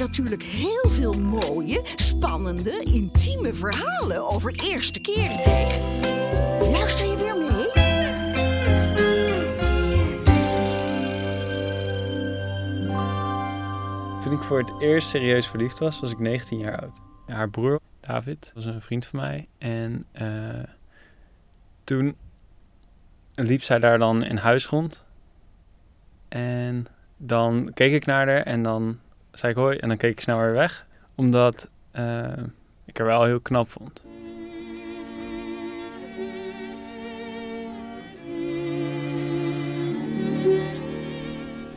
natuurlijk heel veel mooie, spannende, intieme verhalen over eerste keren tegen. Luister je weer mee? Toen ik voor het eerst serieus verliefd was, was ik 19 jaar oud. Haar broer, David, was een vriend van mij. En eh, toen liep zij daar dan in huis rond. En dan keek ik naar haar en dan zei ik hoi. En dan keek ik snel weer weg. Omdat eh, ik haar wel heel knap vond.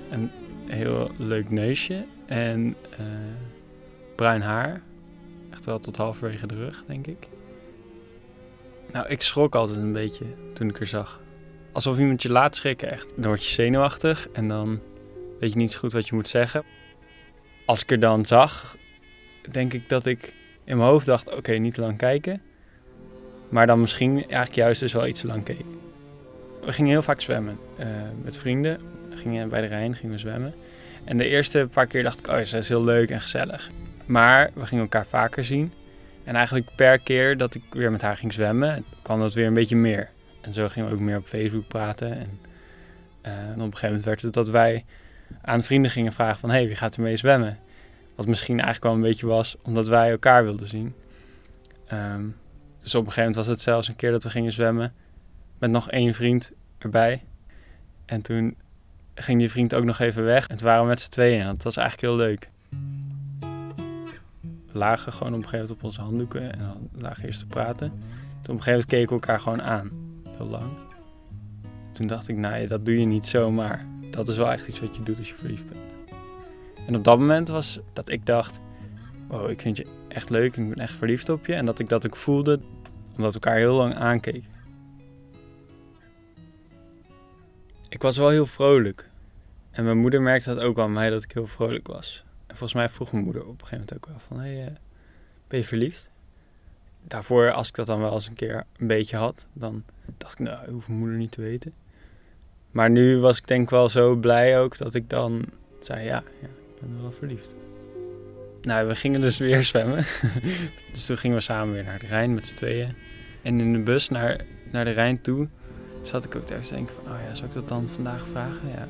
Een heel leuk neusje en eh, bruin haar. Echt wel tot halverwege de rug, denk ik. Nou, ik schrok altijd een beetje toen ik haar zag. Alsof iemand je laat schrikken, echt. Dan word je zenuwachtig en dan weet je niet zo goed wat je moet zeggen. Als ik er dan zag, denk ik dat ik in mijn hoofd dacht: oké, niet te lang kijken. Maar dan misschien eigenlijk juist dus wel iets te lang keek. We gingen heel vaak zwemmen eh, met vrienden. We gingen bij de Rijn gingen we zwemmen. En de eerste paar keer dacht ik: oh, ze is heel leuk en gezellig. Maar we gingen elkaar vaker zien. En eigenlijk per keer dat ik weer met haar ging zwemmen, kwam dat weer een beetje meer. En zo gingen we ook meer op Facebook praten. En, eh, en op een gegeven moment werd het dat wij aan vrienden gingen vragen van... hé, hey, wie gaat er mee zwemmen? Wat misschien eigenlijk wel een beetje was omdat wij elkaar wilden zien. Ehm, dus op een gegeven moment was het zelfs een keer dat we gingen zwemmen... met nog één vriend erbij. En toen ging die vriend ook nog even weg. En toen waren we met z'n tweeën en dat was eigenlijk heel leuk. Lagen gewoon op een gegeven moment op onze handdoeken en dan lagen eerst te praten. Toen op een gegeven moment keken we elkaar gewoon aan, heel lang. Toen dacht ik, nou ja, dat doe je niet zomaar. Dat is wel echt iets wat je doet als je verliefd bent. En op dat moment was dat ik dacht, wow, ik vind je echt leuk en ik ben echt verliefd op je. En dat ik dat ook voelde, omdat we elkaar heel lang aankeken. Ik was wel heel vrolijk. En mijn moeder merkte dat ook aan mij, dat ik heel vrolijk was. En volgens mij vroeg mijn moeder op een gegeven moment ook wel van... Hey, uh, ben je verliefd? Daarvoor, als ik dat dan wel eens een keer een beetje had... dan dacht ik, nou, hoeft mijn moeder niet te weten. Maar nu was ik denk wel zo blij ook dat ik dan zei... ja, ja ik ben wel verliefd. Nou, we gingen dus weer zwemmen. dus toen gingen we samen weer naar de Rijn met z'n tweeën. En in de bus naar, naar de Rijn toe zat ik ook thuis te denken van... oh ja, zou ik dat dan vandaag vragen? Ja,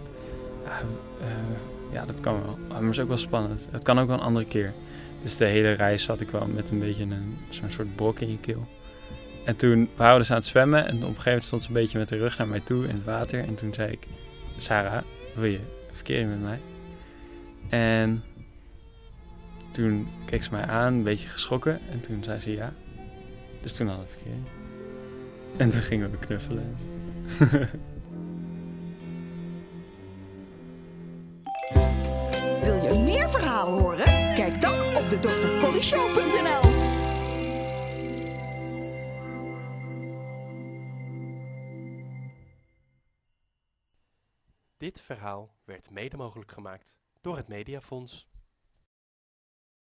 ja uh, ja, dat kan wel. Maar het is ook wel spannend. Het kan ook wel een andere keer. Dus de hele reis zat ik wel met een beetje een, zo'n soort brok in je keel. En toen waren dus aan het zwemmen. En op een gegeven moment stond ze een beetje met de rug naar mij toe in het water. En toen zei ik, Sarah, wil je verkering met mij? En toen keek ze mij aan, een beetje geschrokken. En toen zei ze ja. Dus toen hadden we verkering. En toen gingen we knuffelen. verhalen horen? Kijk dan op de Dit verhaal werd mede mogelijk gemaakt door het Mediafonds.